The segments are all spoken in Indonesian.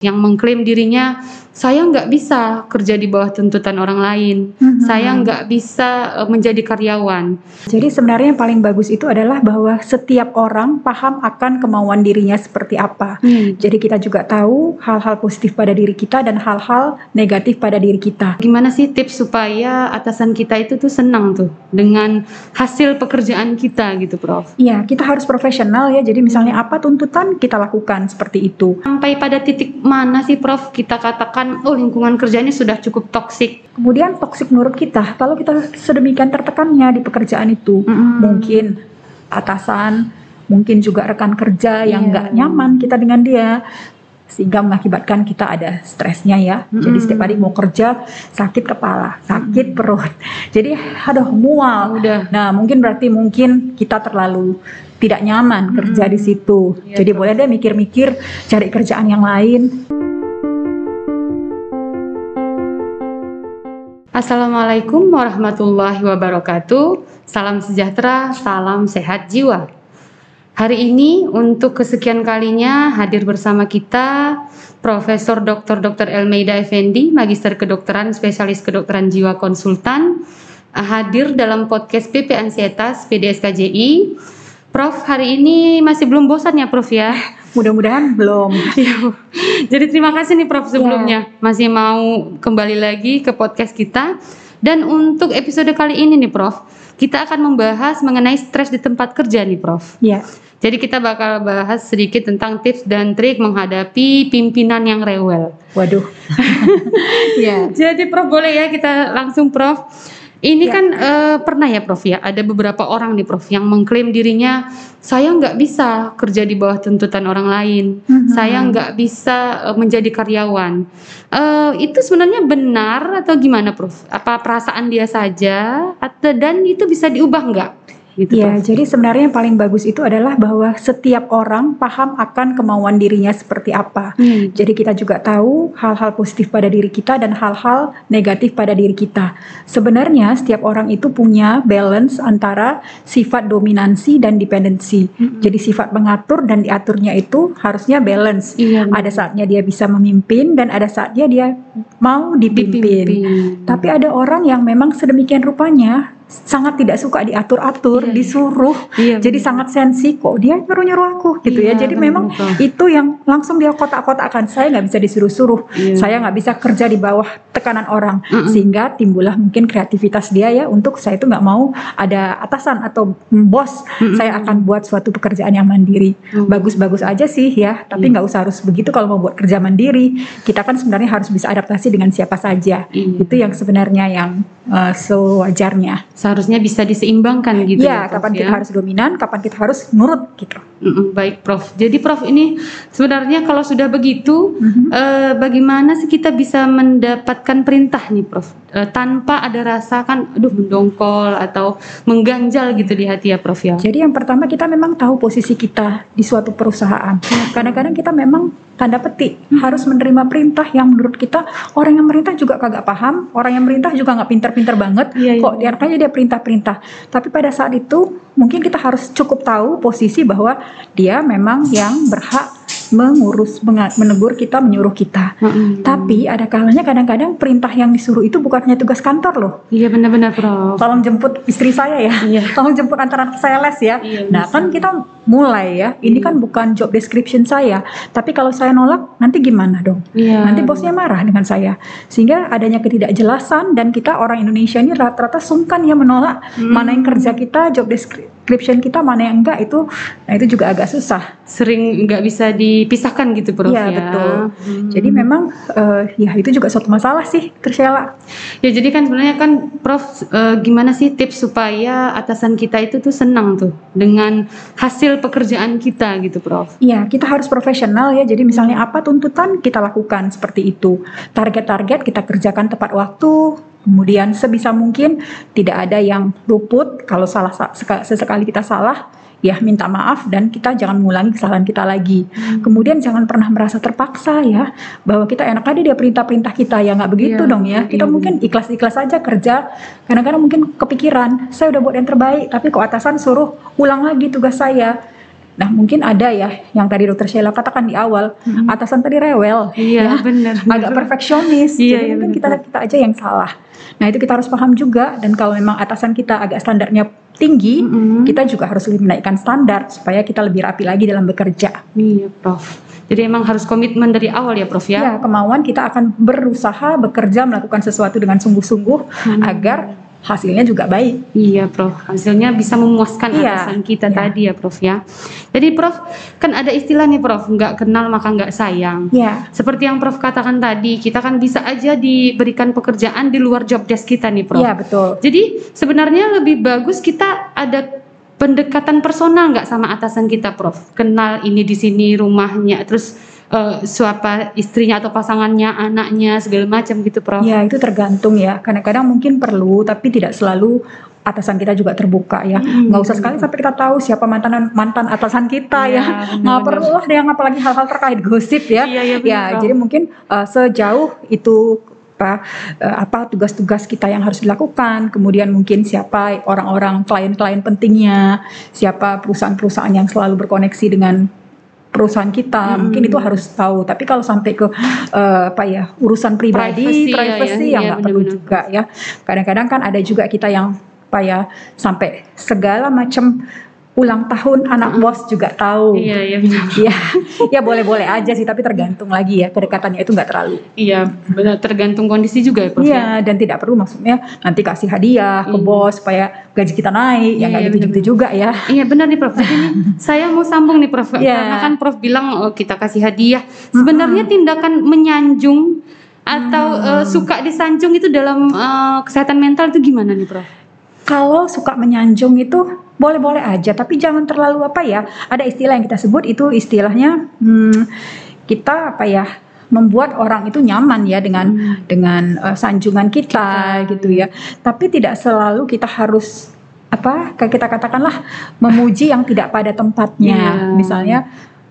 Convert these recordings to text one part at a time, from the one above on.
yang mengklaim dirinya saya nggak bisa kerja di bawah tuntutan orang lain, Mhm. saya nggak bisa eh, menjadi karyawan. Jadi sebenarnya yang paling bagus itu adalah bahwa setiap orang paham akan kemauan dirinya seperti apa. Hmm. Jadi kita juga tahu hal-hal positif pada diri kita dan hal-hal negatif pada diri kita. Gimana sih tips supaya atasan kita itu tuh senang tuh dengan hasil pekerjaan kita gitu, Prof? Iya, kita harus profesional ya. Jadi misalnya apa tuntutan kita lakukan seperti itu. Sampai pada titik mana sih, Prof? Kita katakan, oh lingkungan kerja ini sudah cukup toksik. Kemudian toksik menurut kita, kalau kita sedemikian tertekannya di pekerjaan itu, Mm-mm. mungkin atasan, mungkin juga rekan kerja yang Iya. nggak nyaman kita dengan dia, sehingga mengakibatkan kita ada stresnya ya. Jadi Mm-mm. setiap hari mau kerja sakit kepala, sakit perut, jadi aduh mual. Udah. Nah mungkin berarti mungkin kita terlalu tidak nyaman kerja di situ. Iya, jadi Prof. boleh deh mikir-mikir cari kerjaan yang lain. Assalamualaikum warahmatullahi wabarakatuh. Salam sejahtera, salam sehat jiwa. Hari ini untuk kesekian kalinya hadir bersama kita Profesor Dr. Dr. Elmeida Effendi, Magister Kedokteran Spesialis Kedokteran Jiwa Konsultan, hadir dalam podcast PP Ansietas PDSKJI. Prof, hari ini masih belum bosan ya Prof ya? Mudah-mudahan belum. Iya. Jadi terima kasih nih Prof sebelumnya masih mau kembali lagi ke podcast kita. Dan untuk episode kali ini nih Prof, kita akan membahas mengenai stres di tempat kerja nih Prof. Ya, Jadi kita bakal bahas sedikit tentang tips dan trik menghadapi pimpinan yang rewel. waduh. ya. Jadi Prof boleh ya kita langsung Prof. Ini Ya. kan eh, pernah ya Prof ya, ada beberapa orang nih Prof yang mengklaim dirinya saya nggak bisa kerja di bawah tuntutan orang lain, Mhm. saya nggak bisa eh, menjadi karyawan. Eh, itu sebenarnya benar atau gimana Prof? Apa perasaan dia saja atau dan itu bisa diubah nggak? Gitu Ya, Prof. jadi sebenarnya yang paling bagus itu adalah bahwa setiap orang paham akan kemauan dirinya seperti apa. Hmm. Jadi kita juga tahu hal-hal positif pada diri kita dan hal-hal negatif pada diri kita. Sebenarnya setiap orang itu punya balance antara sifat dominansi dan dependensi. Mm-mm. Jadi sifat mengatur dan diaturnya itu harusnya balance. Iya. Ada saatnya dia bisa memimpin dan ada saatnya dia mau dipimpin. dipimpin. Tapi ada orang yang memang sedemikian rupanya sangat tidak suka diatur-atur, Iya, disuruh. Iya, Jadi sangat sensi kok dia nyuruh-nyuruh aku gitu ya. Iya, Jadi benar, memang benar. itu yang langsung dia kotak-kotakan. Saya nggak bisa disuruh-suruh. Iya. Saya nggak bisa kerja di bawah tekanan orang. Mm-mm. Sehingga timbullah mungkin kreativitas dia ya untuk saya itu nggak mau ada atasan atau bos. Mm-mm. Saya akan buat suatu pekerjaan yang mandiri. Hmm. Bagus-bagus aja sih ya. Tapi Iya. nggak usah harus begitu kalau mau buat kerja mandiri. Kita kan sebenarnya harus bisa adaptasi dengan siapa saja. Iya. Itu yang sebenarnya yang uh, sewajarnya. Seharusnya bisa diseimbangkan gitu ya, Prof, kapan ya? kita harus dominan, kapan kita harus nurut gitu. Baik Prof. Jadi Prof ini sebenarnya kalau sudah begitu Mhm. eh, bagaimana sih kita bisa mendapatkan perintah nih Prof Eh, tanpa ada rasa kan aduh mendongkol atau mengganjal gitu di hati ya Prof ya. Jadi yang pertama kita memang tahu posisi kita di suatu perusahaan. Kadang-kadang kita memang tanda petik harus menerima perintah yang menurut kita orang yang merintah juga kagak paham, orang yang merintah juga nggak pinter-pinter banget. Iya, iya. Kok dia aja dia perintah-perintah. Tapi pada saat itu mungkin kita harus cukup tahu posisi bahwa dia memang yang berhak mengurus, menegur kita, menyuruh kita. Mm-mm. Tapi ada kalanya kadang-kadang perintah yang disuruh itu bukan hanya tugas kantor loh. Iya benar-benar Prof. Tolong jemput istri saya ya. Iya. Tolong jemput antara anak saya les ya. Iya, nah bisa. kan kita mulai ya. Ini Iya. kan bukan job description saya. Tapi kalau saya nolak nanti gimana dong? Iya. Nanti bosnya marah dengan saya. Sehingga adanya ketidakjelasan dan kita orang Indonesia ini rata-rata sungkan ya menolak Hmm. mana yang kerja kita, job description kita, mana yang enggak itu. Nah itu juga agak susah. sering nggak bisa dipisahkan gitu Prof Iya, ya. betul. Hmm. Jadi memang eh, ya itu juga suatu masalah sih, Trisela. Ya jadi kan sebenarnya kan Prof eh, gimana sih tips supaya atasan kita itu tuh senang tuh dengan hasil pekerjaan kita gitu Prof. Iya, kita harus profesional ya. Jadi misalnya apa tuntutan kita lakukan seperti itu. Target-target kita kerjakan tepat waktu. Kemudian sebisa mungkin tidak ada yang luput. Kalau salah seka- sesekali kita salah, ya minta maaf dan kita jangan mengulangi kesalahan kita lagi. Kemudian jangan pernah merasa terpaksa ya bahwa kita enak aja dia perintah-perintah kita ya nggak begitu Iya, dong ya. Kita iya. mungkin ikhlas-ikhlas aja kerja. Kadang-kadang mungkin kepikiran saya udah buat yang terbaik tapi kok atasan suruh ulang lagi tugas saya. Nah mungkin ada ya yang tadi dokter Sheila katakan di awal Hmm. atasan tadi rewel, Iya, ya, benar. agak perfeksionis, Iya, jadi iya, mungkin kita kita aja yang salah. Nah itu kita harus paham juga dan kalau memang atasan kita agak standarnya tinggi, Mm-mm. kita juga harus lebih menaikkan standar supaya kita lebih rapi lagi dalam bekerja. Iya, Prof. Jadi emang harus komitmen dari awal ya, Prof ya. Ya, kemauan kita akan berusaha bekerja melakukan sesuatu dengan sungguh-sungguh Hmm. agar hasilnya juga baik. Iya, Prof. Hasilnya bisa memuaskan Iya, atasan kita iya. tadi ya, Prof ya. Jadi, Prof, kan ada istilah nih, Prof, nggak kenal maka nggak sayang. Ya, Seperti yang Prof katakan tadi, kita kan bisa aja diberikan pekerjaan di luar job desk kita nih, Prof. ya betul. Jadi sebenarnya lebih bagus kita ada pendekatan personal nggak sama atasan kita, Prof. Kenal ini di sini rumahnya, terus eh, siapa istrinya atau pasangannya, anaknya segala macam gitu, Prof. Ya, itu tergantung ya. Kadang-kadang mungkin perlu, tapi tidak selalu atasan kita juga terbuka ya. Hmm. Nggak usah sekali sampai kita tahu siapa mantan mantan atasan kita Iya, ya. Nggak perlu lah yang apalagi hal-hal terkait gosip ya. Iya, iya, benar, ya, Prof. jadi mungkin uh, sejauh itu apa eh, apa tugas-tugas kita yang harus dilakukan, kemudian mungkin siapa orang-orang klien-klien pentingnya, siapa perusahaan-perusahaan yang selalu berkoneksi dengan perusahaan kita, Hmm. mungkin itu harus tahu. Tapi kalau sampai ke eh, apa ya urusan Privacy, pribadi, ya, privacy ya. ya Iya, nggak perlu benar-benar. juga ya. Kadang-kadang kan ada juga kita yang apa ya sampai segala macam ulang tahun anak Mm-mm. bos juga tahu. Iya, iya benar. Ya, ya boleh-boleh aja sih, tapi tergantung lagi ya kedekatannya itu nggak terlalu. Iya, benar tergantung kondisi juga ya, Prof. ya? Iya, dan tidak perlu maksudnya nanti kasih hadiah ke Iya. bos supaya gaji kita naik, ya nggak Iya, gitu-gitu juga ya. Iya benar nih Prof. Jadi nih, saya mau sambung nih Prof. Iya. Karena kan Prof bilang oh, kita kasih hadiah. Sebenarnya tindakan menyanjung atau eh, suka disanjung itu dalam eh, kesehatan mental itu gimana nih Prof? Kalau suka menyanjung itu boleh-boleh aja, tapi jangan terlalu apa ya. Ada istilah yang kita sebut itu istilahnya hmm, kita apa ya membuat orang itu nyaman ya dengan Hmm. dengan eh, sanjungan kita Kita, gitu ya. Tapi tidak selalu kita harus apa kayak kita katakanlah memuji yang tidak pada tempatnya. Iya. Misalnya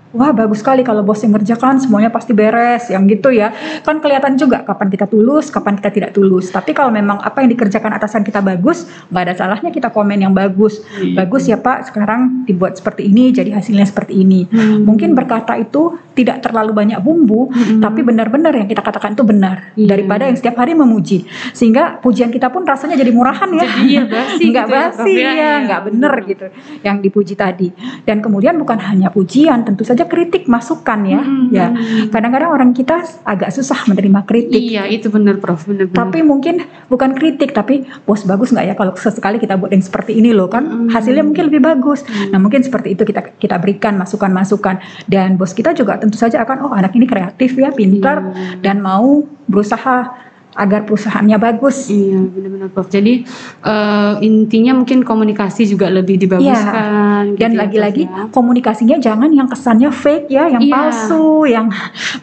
Wah bagus sekali kalau bos yang ngerjakan semuanya pasti beres yang gitu ya kan kelihatan juga kapan kita tulus kapan kita tidak tulus tapi kalau memang apa yang dikerjakan atasan kita bagus nggak ada salahnya kita komen yang bagus Iya. bagus ya pak sekarang dibuat seperti ini jadi hasilnya seperti ini Hmm. mungkin berkata itu tidak terlalu banyak bumbu Mm-mm. tapi benar-benar yang kita katakan itu benar Iya. daripada yang setiap hari memuji sehingga pujian kita pun rasanya jadi murahan ya Jadi iya basi nggak gitu ya, basi ya. ya, Iya. nggak bener gitu yang dipuji tadi dan kemudian bukan hanya pujian tentu saja kritik masukan ya Mm-mm. ya kadang-kadang orang kita agak susah menerima kritik Iya itu benar Prof. Benar-benar. tapi mungkin bukan kritik tapi bos bagus nggak ya kalau sesekali kita buat yang seperti ini loh kan Mm. hasilnya mungkin lebih bagus Mm. nah mungkin seperti itu kita kita berikan masukan-masukan dan bos kita juga tentu saja akan oh anak ini kreatif ya pintar Iya. dan mau berusaha agar perusahaannya bagus Iya benar-benar Prof. Jadi eh, intinya mungkin komunikasi juga lebih dibaguskan. gitu dan ya, lagi-lagi Prof, ya. komunikasinya jangan yang kesannya fake ya, yang Iya. palsu, yang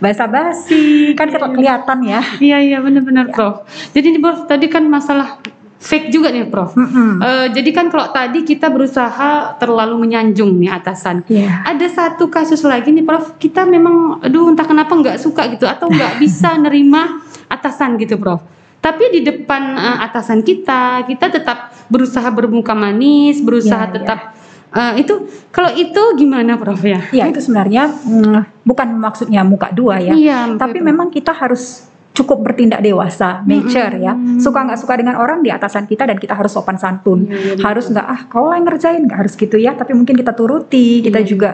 basa-basi, kan Iya. kelihatan ya. Iya iya benar-benar Prof. Jadi nih Prof tadi kan masalah fake juga nih Prof. Mm-mm. Eh, jadi kan kalau tadi kita berusaha terlalu menyanjung nih atasan. Iya. Ada satu kasus lagi nih Prof, kita memang aduh entah kenapa nggak suka gitu atau nggak bisa nerima atasan gitu Prof. Tapi di depan eh, atasan kita, kita tetap berusaha bermuka manis, berusaha Iya, tetap eh, itu kalau itu gimana Prof ya? Ya itu sebenarnya mm, bukan maksudnya muka dua ya, Iya, tapi Prof. memang kita harus cukup bertindak dewasa, mature ya. Mm-mm. Suka nggak suka dengan orang di atasan kita dan kita harus sopan santun. Iya, iya, benar. harus nggak ah kau yang ngerjain nggak harus gitu ya, tapi mungkin kita turuti, kita Iya, juga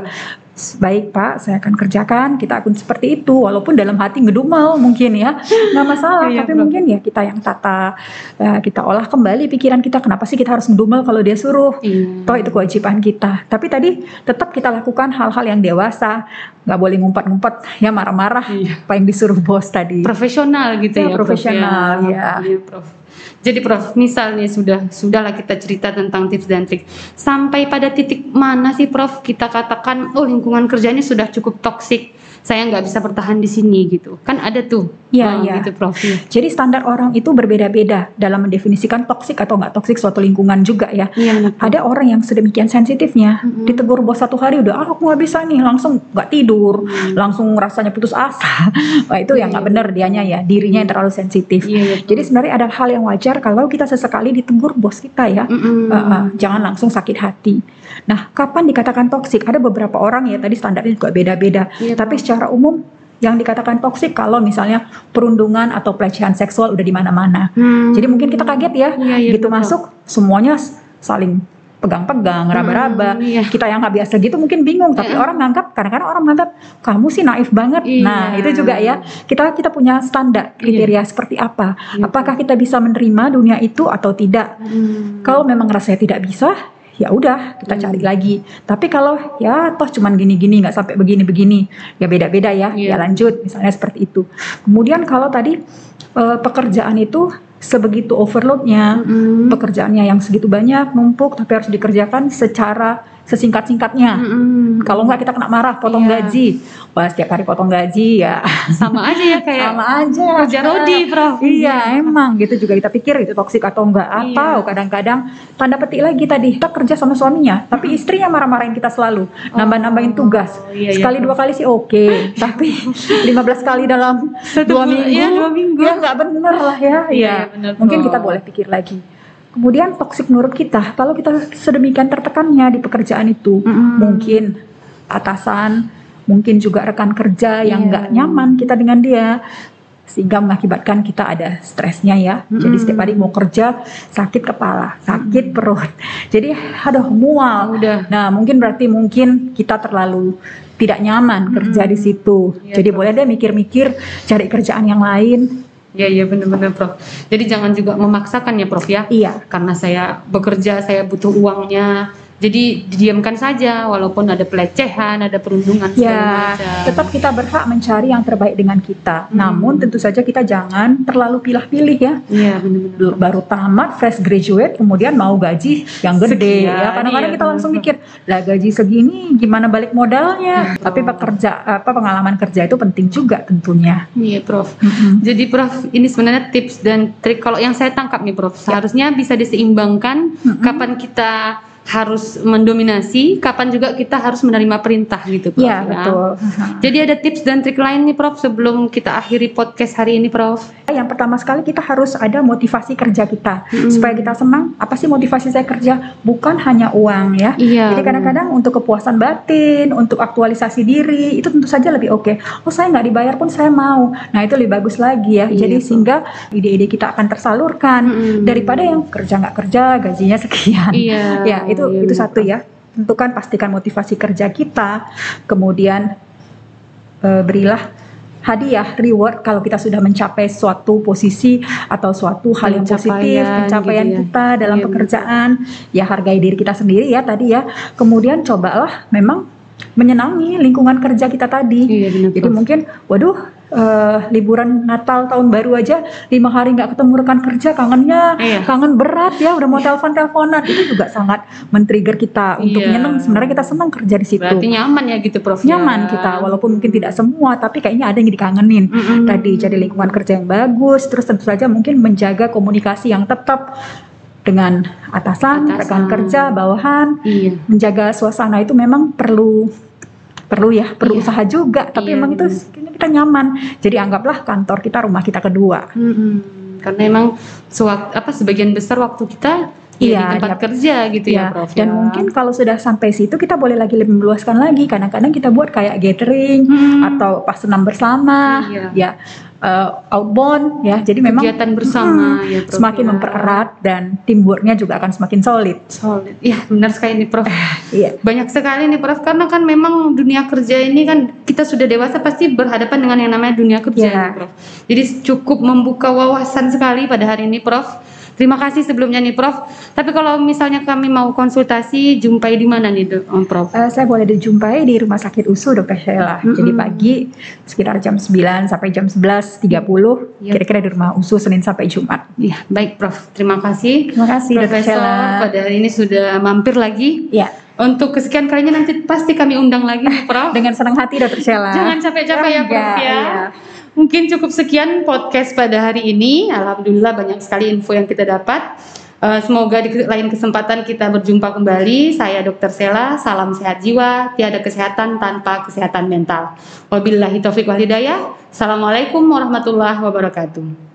baik pak saya akan kerjakan kita akan seperti itu walaupun dalam hati ngedumel mungkin ya nggak masalah Iya, tapi Prof. mungkin ya kita yang tata eh, kita olah kembali pikiran kita kenapa sih kita harus ngedumel kalau dia suruh Iya. toh itu kewajiban kita tapi tadi tetap kita lakukan hal-hal yang dewasa nggak boleh ngumpet-ngumpet ya marah-marah Iya. apa yang disuruh bos tadi profesional gitu Ya, ya, profesional, Prof, ya. Iya, Prof. Jadi Prof, misalnya sudah sudahlah kita cerita tentang tips dan trik. Sampai pada titik mana sih Prof kita katakan oh lingkungan kerja ini sudah cukup toksik saya nggak bisa bertahan di sini gitu. Kan ada tuh. Iya, Oh, iya. Gitu Prof. Iya. Jadi standar orang itu berbeda-beda dalam mendefinisikan toksik atau nggak toksik suatu lingkungan juga ya. Prof. Ada orang yang sedemikian sensitifnya, Mm-mm. ditegur bos satu hari udah ah aku nggak bisa nih, langsung nggak tidur, Hmm. langsung rasanya putus asa. Wah itu yang nggak Iya. benar dianya ya, dirinya yang terlalu sensitif. Iya, Prof. Jadi sebenarnya ada hal yang wajar kalau kita sesekali ditegur bos kita ya. Mm-mm. Uh, uh, jangan langsung sakit hati. Nah, kapan dikatakan toksik? Ada beberapa orang ya tadi standarnya juga beda-beda. Iya, Tapi. Secara umum yang dikatakan toksik kalau misalnya perundungan atau pelecehan seksual udah di mana-mana. Hmm. Jadi mungkin kita kaget ya, Iya, iya, gitu betul. masuk semuanya saling pegang-pegang, raba-raba. Hmm, iya. Kita yang nggak biasa gitu mungkin bingung, tapi Iya. orang nganggap kadang-kadang orang menganggap kamu sih naif banget. Iya. Nah, itu juga ya. Kita kita punya standar kriteria seperti apa? Iya. Apakah kita bisa menerima dunia itu atau tidak? Hmm. Kalau memang rasanya tidak bisa, ya udah kita Hmm. cari lagi. Tapi kalau ya toh cuman gini-gini nggak sampai begini-begini, ya beda-beda ya. Iya. Ya lanjut misalnya seperti itu. Kemudian kalau tadi eh, pekerjaan itu sebegitu overloadnya, Mm-mm. pekerjaannya yang segitu banyak numpuk tapi harus dikerjakan secara sesingkat-singkatnya. Mm-mm. Kalau nggak kita kena marah, potong Iya. gaji. Wah setiap hari potong gaji ya sama aja ya kayak sama aja. kerja Rodi, Prof. Iya, emang gitu juga kita pikir itu toksik atau enggak Iya. atau kadang-kadang tanda petik lagi tadi kita kerja sama suaminya, tapi istrinya marah-marahin kita selalu, nambah-nambahin tugas. Oh, iya, iya, Sekali Prof. dua kali sih oke, tapi 15 kali dalam Satu dua minggu, iya, dua minggu. ya nggak bener lah ya. Iya, Iya, iya, bener, mungkin kita boleh pikir lagi. Kemudian toksik menurut kita, kalau kita sedemikian tertekannya di pekerjaan itu, Mm-mm. mungkin atasan, mungkin juga rekan kerja yang nggak nyaman kita dengan dia, sehingga mengakibatkan kita ada stresnya ya. Jadi Mm-mm. setiap hari mau kerja sakit kepala, sakit perut. Jadi aduh mual. Udah. Nah mungkin berarti mungkin kita terlalu tidak nyaman kerja di situ. Iya, Jadi Prof. boleh deh mikir-mikir cari kerjaan yang lain. Iya iya benar-benar Prof. Jadi jangan juga memaksakan ya Prof ya. Iya. Karena saya bekerja, saya butuh uangnya. Jadi didiamkan saja walaupun ada pelecehan, ada perundungan Ya, macam. tetap kita berhak mencari yang terbaik dengan kita. Hmm. Namun tentu saja kita jangan terlalu pilih-pilih ya. Iya benar-benar. Baru- tamat fresh graduate kemudian mau gaji yang gede Sekian, ya kadang-kadang iya, kita langsung mikir lah gaji segini gimana balik modalnya Betul. tapi pekerja apa pengalaman kerja itu penting juga tentunya Iya Prof. Mm-mm. Jadi Prof, ini sebenarnya tips dan trik kalau yang saya tangkap nih Prof, seharusnya bisa diseimbangkan Mm-mm. kapan kita harus mendominasi, kapan juga kita harus menerima perintah gitu Prof. ya betul Jadi ada tips dan trik lain nih Prof sebelum kita akhiri podcast hari ini Prof. yang pertama sekali kita harus ada motivasi kerja kita Mm-mm. supaya kita senang apa sih motivasi saya kerja bukan hanya uang ya Iya. Jadi kadang-kadang untuk kepuasan batin, untuk aktualisasi diri itu tentu saja lebih oke. Oh saya nggak dibayar pun saya mau. Nah itu lebih bagus lagi ya. Iya, Jadi sehingga ide-ide kita akan tersalurkan Mm-mm. daripada yang kerja nggak kerja gajinya sekian. Iya. ya itu iya, itu benar, satu ya. Tentukan pastikan motivasi kerja kita. Kemudian eh, berilah hadiah reward kalau kita sudah mencapai suatu posisi atau suatu hal yang positif Pencapaian pencapaian gitu ya. kita dalam Iya, pekerjaan ya hargai diri kita sendiri ya tadi ya kemudian cobalah memang menyenangi lingkungan kerja kita tadi Iya benar jadi Prof. mungkin waduh eh, liburan Natal tahun baru aja lima hari nggak ketemu rekan kerja kangennya Iya. kangen berat ya udah mau telepon teleponan itu juga sangat men-trigger kita untuk Iya. nyeneng sebenarnya kita senang kerja di situ Berarti nyaman ya gitu Prof. nyaman ya. kita walaupun mungkin tidak semua tapi kayaknya ada yang dikangenin Mm-mm. tadi jadi lingkungan kerja yang bagus terus tentu saja mungkin menjaga komunikasi yang tetap dengan atasan, Atasan. rekan kerja bawahan Iya. menjaga suasana itu memang perlu perlu ya perlu Iya. usaha juga tapi Iya, emang itu kayaknya kita nyaman jadi anggaplah kantor kita rumah kita kedua Mm-mm. Karena emang sewak- apa sebagian besar waktu kita ya Iya, di tempat di- kerja gitu ya, Ya, Prof. dan ya. mungkin kalau sudah sampai situ kita boleh lagi lebih meluaskan lagi kadang-kadang kita buat kayak gathering Hmm. atau pas senam bersama Iya. ya eh, outbound ya jadi memang kegiatan bersama Mm, ya Prof. semakin ya. mempererat dan teamworknya juga akan semakin solid solid. Iya, benar sekali nih Prof. iya Banyak sekali nih Prof karena kan memang dunia kerja ini kan kita sudah dewasa pasti berhadapan dengan yang namanya dunia kerja Ya. nih, Prof. Jadi cukup membuka wawasan sekali pada hari ini Prof. Terima kasih sebelumnya nih Prof. Tapi kalau misalnya kami mau konsultasi jumpai di mana nih Om Prof? Eh, saya boleh dijumpai di Rumah Sakit USU Dr. Sheila. Mm-mm. Jadi pagi sekitar jam 9 sampai jam 11.30 Iya. kira-kira di Rumah USU Senin sampai Jumat. Iya, baik Prof. Terima kasih. Terima kasih Dr. Sheila. pada hari ini sudah mampir lagi Ya, Untuk kesekian kalinya nanti pasti kami undang lagi nih, Prof. Dengan senang hati Dokter Sheila. Jangan capek-capek ya, Prof ya. iya. Mungkin cukup sekian podcast pada hari ini. Alhamdulillah banyak sekali info yang kita dapat. Eh, semoga di lain kesempatan kita berjumpa kembali. Saya Dr. Sela, salam sehat jiwa, tiada kesehatan tanpa kesehatan mental. Wabillahi taufiq wal hidayah. Assalamualaikum warahmatullahi wabarakatuh.